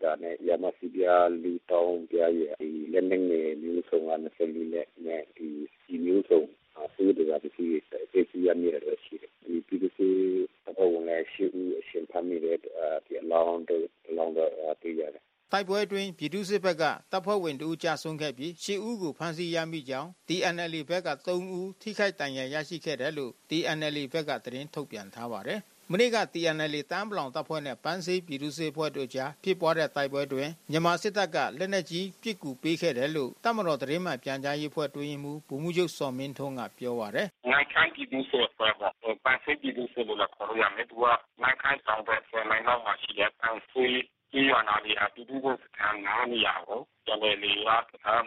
တာနဲ့ရမစီပြာလူတောင်းပြရဒီလက်နေနေမျိုးစုံက24လက်နဲ့ဒီဒီမျိုးစုံအဆိုးတွေကဒီစီတေစီရမြေရရှိတယ်ဒီပြည်သူစစ်တော့ဝင်လဲရှိဦးအရှင်ဖမ်းမိတဲ့ဒီအလောင်းတို့အလောင်းတော့တည်ရတယ်တိုက်ပွဲအတွင်းပြည်သူ့စစ်ဘက်ကတပ်ဖွဲ့ဝင်တို့ကြာဆုံးခဲ့ပြီးရှစ်ဦးကိုဖမ်းဆီးရမိကြောင်း DNL ဘက်က3ဦးထိခိုက်ဒဏ်ရာရရှိခဲ့တယ်လို့ DNL ဘက်ကသတင်းထုတ်ပြန်ထားပါတယ်။ မနေ့က TNL တန်းပလောင်တပ်ဖွဲ့နဲ့ ပန်းစေးပြည်သူ့စစ်ဖွဲ့တို့ကြား ဖြစ်ပွားတဲ့တိုက်ပွဲတွင်မြန်မာစစ်တပ်က လက်နက်ကြီး ပစ်ကူပေးခဲ့တယ်လို့ တပ်မတော် သတင်းမှန်ပြန်ကြားရေးဖွဲ့တွင်းမှုဗိုလ်မှူးချုပ်စော်မင်းထွန်းက ပြောပါတယ်။နိုင်ခိုင်ပြည်သူ့စစ်ဖွဲ့ကပန်းစေးပြည်သူ့စစ်လို့ခေါ်ရမယ် သူကနိုင်ခိုင်ဆောင်တဲ့ဆယ်မိုင်လောက်မှာရှိတဲ့ ပန်းစေးကျေးရွာနာတွေကပြည်သူ့စစ်စခန်း ၅ နေရာကိုပြန်လည်လေက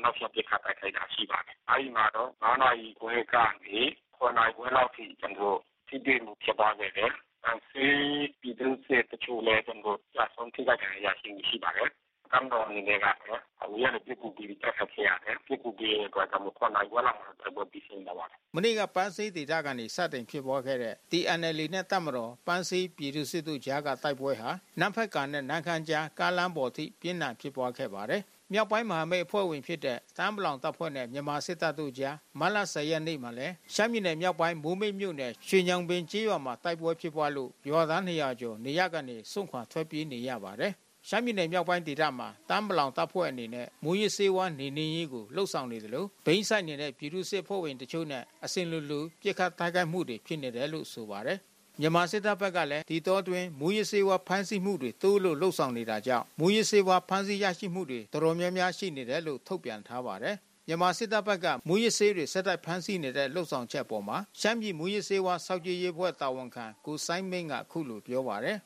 နောက်ဆက်ပစ်ခတ်တိုက်ခိုက်တာ ရှိပါတယ်။အဲဒီမှာတော့9နာရီခွဲကနေ7နာရီခွဲလောက်ထိ ကျနော်တို့ ထိတွေ့မှု ဖြစ်ပွားခဲ့တယ်။ ဆေးပြည်သူ့စစ်တချို့လည်းကျနော်တို့ကျဆုံးထိခိုက်ဒဏ်ရာရရှိမှုရှိပါတယ်။တပ်မတော်အနေနဲ့ကလည်းအဝေးကနေပစ်ကူပေးပြီးတိုက်ခိုက်ခဲ့ရတယ်။ပစ်ကူပေးတဲ့အတွက်ကြောင့်မို့7နာရီခွဲလောက်မှာတိုက်ပွဲပြီးဆုံးသွားပါတယ်။မနေ့ကပန်းဆေးဒေသကနေစတင်ဖြစ်ပွားခဲ့တဲ့ TNLA နဲ့တပ်မတော်ပန်းဆေးပြည်သူ့စစ်တို့ကြားကတိုက်ပွဲဟာနန်းဖက်ကန်နဲ့နန်းခမ်းကြားကားလမ်းပေါ်ထိပြင်းထန်ဖြစ်ပွားခဲ့ပါတယ် မြောက်ပိုင်းမဟာမိတ်အဖွဲ့ဝင်ဖြစ်တဲ့တမ်းပလောင်တပ်ဖွဲ့နဲ့မြန်မာစစ်တပ်တို့ကြားမတ်လ10ရက်နေ့မှာလဲရှမ်းပြည်နယ်မြောက်ပိုင်းမိုးမိတ်မြို့နယ်ရွှေညောင်ပင်ကျေးရွာမှာတိုက်ပွဲဖြစ်ပွားလို့ရွာသား200ကျော်နေရကနေစွန့်ခွာထွက်ပြေးနေရပါတယ်။ရှမ်းပြည်နယ်မြောက်ပိုင်းဒေသမှာတမ်းပလောင်တပ်ဖွဲ့အနေနဲ့မူရစ်စေဝါနေနေရေးကိုလှုပ်ဆောင်နေတယ်လို့ဘိန်းဆိုင်နေတဲ့ပြည်သူစစ်ဖွဲ့ဝင်တချို့နဲ့အစဉ်လူလူပြစ်ခတ်တိုက်ခိုက်မှုတွေဖြစ်နေတယ်လို့ဆိုပါတယ် မြန်မာစစ်တပ်ဘက်ကလည်းဒီတော့တွင်မူရစေဝါဖမ်းဆီးမှုတွေတိုးလို့လှုပ်ဆောင်နေတာကြောင့်မူရစေဝါဖမ်းဆီးရရှိမှုတွေတော်တော်များများရှိနေတယ်လို့ထုတ်ပြန်ထားပါတယ်မြန်မာစစ်တပ်ဘက်ကမူရစေးတွေဆက်တိုက်ဖမ်းဆီးနေတဲ့လှုပ်ဆောင်ချက်ပေါ်မှာရှမ်းပြည်မူရစေးဝါစောက်ကြည်ရေးဖွဲ့တာဝန်ခံကိုစိုင်းမင်းကခုလိုပြောပါတယ်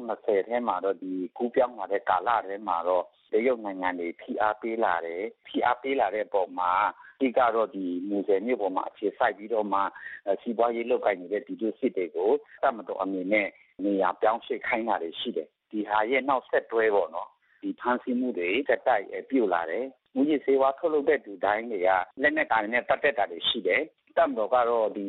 2020ထဲမှာတော့ဒီကူးပြောင်းလာတဲ့ကာလထဲမှာတော့ တရုတ်နိုင်ငံတွေ ဖိအားပေးလာတယ် ဖိအားပေးလာတဲ့ပုံမှာဒီကတော့ဒီမူဆယ်မြို့ပေါ်မှာ အခြေစိုက်ပြီးတော့မှ စီးပွားရေးလုပ်ကိုင်နေတဲ့ဒီလိုစစ်တွေကိုတတ်မတော်အနေနဲ့ နေရာပြောင်းရွှေ့ခိုင်းတာတွေ ရှိတယ် ဒီဟာရဲ့ နောက်ဆက်တွဲပေါ့နော်ဒီဖန်ဆီးမှုတွေတက်တိုက်ပြုတ်လာတယ် မူကြီးစေဝါထုတ်လုပ်တဲ့သူတိုင်းတွေက လက်နက်ကန်နဲ့ ပတ်သက်တာတွေ ရှိတယ် တပ်မတော်ကတော့ ဒီ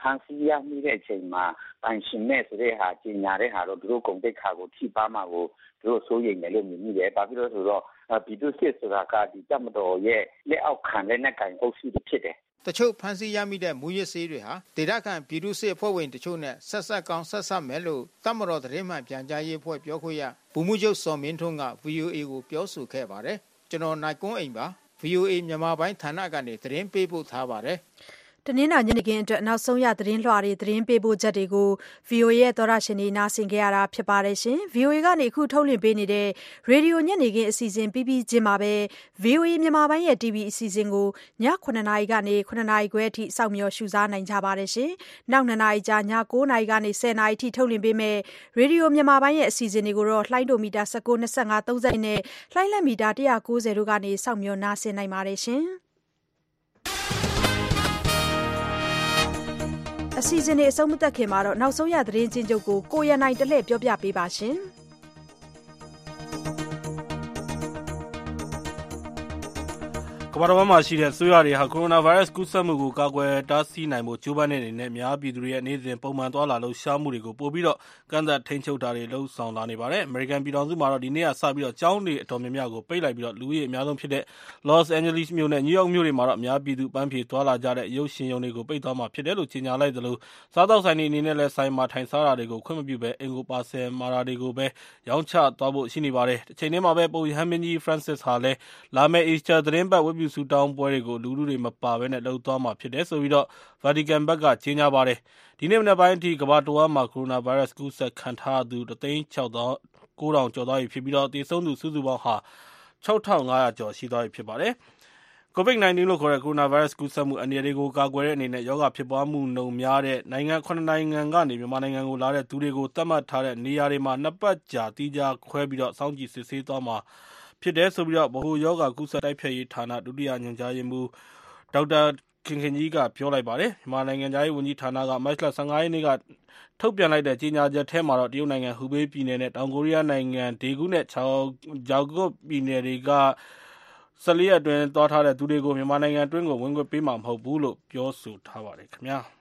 ဖန်စီရမိတဲ့အချိန်မှာ ပိုင်ရှင်မဲ့ဆိုတဲ့ဟာကျင်ညာတဲ့ဟာတော့ သူတို့ကုန်တိတ်ခါကို ထိပါမှာကို သူတို့ စိုးရိမ်တယ်လို့ မြင်မိတယ်။ဘာဖြစ်လို့ဆိုတော့ ပြည်သူစစ်ဆိုတာကဒီတပ်မတော်ရဲ့ လက်အောက်ခံ လက်နက်ကင်အုပ်စုဖြစ်တယ် တချို့ဖမ်းဆီးရမိတဲ့ မူရစ်ဆေးတွေဟာ ဒေသခံပြည်သူစစ်အဖွဲ့ဝင်တချို့နဲ့ ဆက်ဆက်ကောင်း ဆက်ဆက်မယ်လို့တမတော် သတင်းမှန်ပြန်ကြားရေးအဖွဲ့ ပြောခွင့်ရဘူမှုချုပ်စော်မင်းထွန်းက VOA ကို ပြောဆိုခဲ့ပါတယ် ကျွန်တော် နိုင်ကွန်းအိမ်ပါ VOA မြန်မာပိုင်းဌာနကနေ သတင်းပေးပို့ထားပါတယ် တနင်္လာညနေခင်းအတွက် နောက်ဆုံးရ သတင်းလွှာတွေ သတင်းပေးပို့ချက်တွေကို VOA ရဲ့သောရရှင်တွေ နားဆင်ကြရတာဖြစ်ပါတယ်ရှင်။ VOA ကနေ အခုထုတ်လွှင့်ပေးနေတဲ့ ရေဒီယိုညနေခင်း အစီအစဉ်ပြီးပြီးချင်းမှာပဲ VOA မြန်မာပိုင်းရဲ့ TV အစီအစဉ်ကိုည9:00နာရီကနေ9:00နာရီခွဲအထိ စောင့်မျှော် ရှုစားနိုင်ကြပါတယ်ရှင်။နောက်2နာရီကြာည9:00နာရီကနေ10:00နာရီအထိ ထုတ်လွှင့်ပေးမယ့် ရေဒီယိုမြန်မာပိုင်းရဲ့ အစီအစဉ်တွေကိုတော့ လှိုင်းဒိုမီတာ19 25 30နဲ့ လှိုင်းလက်မီတာ190တို့ကနေ စောင့်မျှော် နားဆင်နိုင်ပါတယ် အစီအစဉ်တွေအဆုံးမသတ်ခင်မှာတော့နောက်ဆုံးရသတင်းချင်းချုပ်ကိုကိုရန်နိုင်တလှည့်ပြောပြပေးပါရှင်။ ကမ္ဘာတော်မှာရှိတဲ့ဆိုးရတွေဟာကိုရိုနာဗိုင်းရပ်စ်ကူးစက်မှုကိုကာကွယ်တားဆီးနိုင်ဖို့ကြိုးပမ်းတဲ့အနေနဲ့များပြည်သူတွေရဲ့နေ့စဉ်ပုံမှန်သွားလာလှုပ်ရှားမှုတွေကိုပိုပြီးတော့ကန့်သတ်ထိန်းချုပ်တာတွေလှုပ်ဆောင်လာနေပါတယ်။ American ပြည်ထောင်စုမှာတော့ဒီနေ့ကစပြီးတော့ကျောင်းတွေအတော်များများကိုပိတ်လိုက်ပြီးတော့လူဦးရေအများဆုံးဖြစ်တဲ့ Los Angeles မြို့နဲ့ New York မြို့တွေမှာတော့အများပြည်သူပန်းဖြေသွားလာကြတဲ့ရုပ်ရှင်ရုံတွေကိုပိတ်သွားမှာဖြစ်တယ်လို့ကြေညာလိုက်သလိုစားသောက်ဆိုင်တွေအနေနဲ့လည်းဆိုင်မှာထိုင်စားတာတွေကိုခွင့်မပြုဘဲအိမ်ကိုပါဆယ်မာတာတွေကိုပဲရောင်းချသွားဖို့ရှိနေပါတယ်။တစ်ချိန်တည်းမှာပဲပုပ်ရဟန်းမင်းကြီး Francis ဟာလည်းလာမယ့် Easter သတင်းပတ်ဝတ်ပြုဆုတောင်းပွဲတွေကိုလူထုတွေမပါဘဲလုပ်သွားမှာဖြစ်တယ်လို့ဗာတီကန်ဘက်ကကြေညာပါတယ်။ဒီနေ့မနက်ပိုင်းအထိကမ္ဘာတဝန်းမှာကိုရိုနာဗိုင်းရပ်စ်ကူးစက်ခံထားရသူ၁သိန်း၆သောင်း၉ထောင်ကျော်သွားပြီဖြစ်ပြီးသေဆုံးသူစုစုပေါင်းဟာ၆ထောင့်၅ရာကျော်ရှိသွားပြီဖြစ်ပါတယ်။ COVID-19 လို့ခေါ်တဲ့ကိုရိုနာဗိုင်းရပ်စ်ကူးစက်မှုအန္တရာယ်တွေကိုကာကွယ်တဲ့အနေနဲ့ရောဂါဖြစ်ပွားမှုနှုန်းများတဲ့နိုင်ငံ၇နိုင်ငံကနေမြန်မာနိုင်ငံကိုလာတဲ့သူတွေကိုသတ်မှတ်ထားတဲ့နေရာတွေမှာနှစ်ပတ်ကြာသီးခြားခွဲပြီးစောင့်ကြည့်စစ်ဆေးသွားမှာ ဖြစ်တယ်လို့ဗဟိုရောဂါကူးစက်တိုက်ဖျက်ရေးဌာနဒုတိယညွှန်ကြားရေးမှူးဒေါက်တာခင်ခင်ကြီးကပြောလိုက်ပါတယ်။မြန်မာနိုင်ငံခြားရေးဝန်ကြီးဌာနကမတ်လ၁၅ရက်နေ့ကထုတ်ပြန်လိုက်တဲ့ကြေညာချက်ထဲမှာတော့တရုတ်နိုင်ငံဟူဘေးပြည်နယ်နဲ့တောင်ကိုရီးယားနိုင်ငံဒေဂူးနဲ့ဂျောက်ဂွတ်ပြည်နယ်တွေက၁၄ရက်အတွင်းသွားထားတဲ့သူတွေကိုမြန်မာနိုင်ငံအတွင်းကိုဝင်ခွင့်ပေးမှာမဟုတ်ဘူးလို့ပြောဆိုထားပါတယ်ခင်ဗျာ။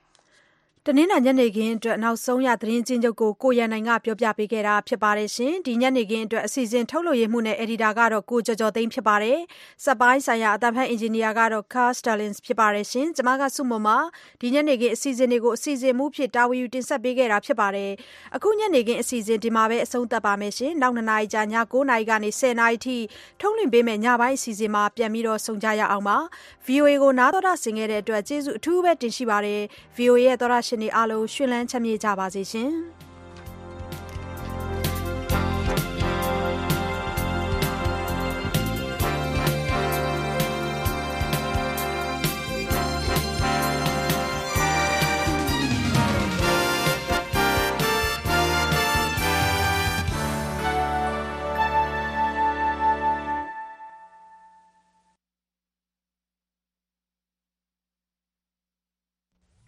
တနင်္လာညနေခင်းအတွက် နောက်ဆုံးရ သတင်းချင်းချုပ်ကို ကိုရန်နိုင်က ပြောပြပေးခဲ့တာဖြစ်ပါတယ်ရှင်။ဒီညနေခင်းအတွက် အစီအစဉ် ထုတ်လွှင့်မှုနဲ့ အယ်ဒီတာကတော့ကိုကျော်ကျော်သိန်းဖြစ်ပါတယ်။စက်ပိုင်းဆိုင်ရာအတံဖတ် အင်ဂျင်နီယာကတော့ Carl Stirlings ဖြစ်ပါတယ်ရှင်။ကျွန်မကစုမမဒီညနေခင်း အစီအစဉ်တွေကို အစီအစဉ်မှုဖြစ် တာဝန်ယူတင်ဆက်ပေးခဲ့တာဖြစ်ပါတယ်။အခု ညနေခင်းအစီအစဉ် ဒီမှာပဲ အဆုံးသတ်ပါမယ်ရှင်။နောက်နှစ်နာရီကြာည9နာရီကနေ10နာရီထိ ထုတ်လွှင့်ပေးမယ့် ညပိုင်းအစီအစဉ်မှာ ပြန်ပြီးတော့ဆုံကြရအောင်ပါ။ VOA ကို နားတော်တာဆင်ခဲ့တဲ့အတွက် ကျေးဇူးအထူးပဲတင်ရှိပါတယ်။ VOA ရဲ့တော်ရရှင်တွေအားလုံးရှင်လန်းချမ်းမြေ့ကြပါစေရှင်။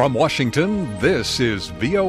From Washington, this is VOA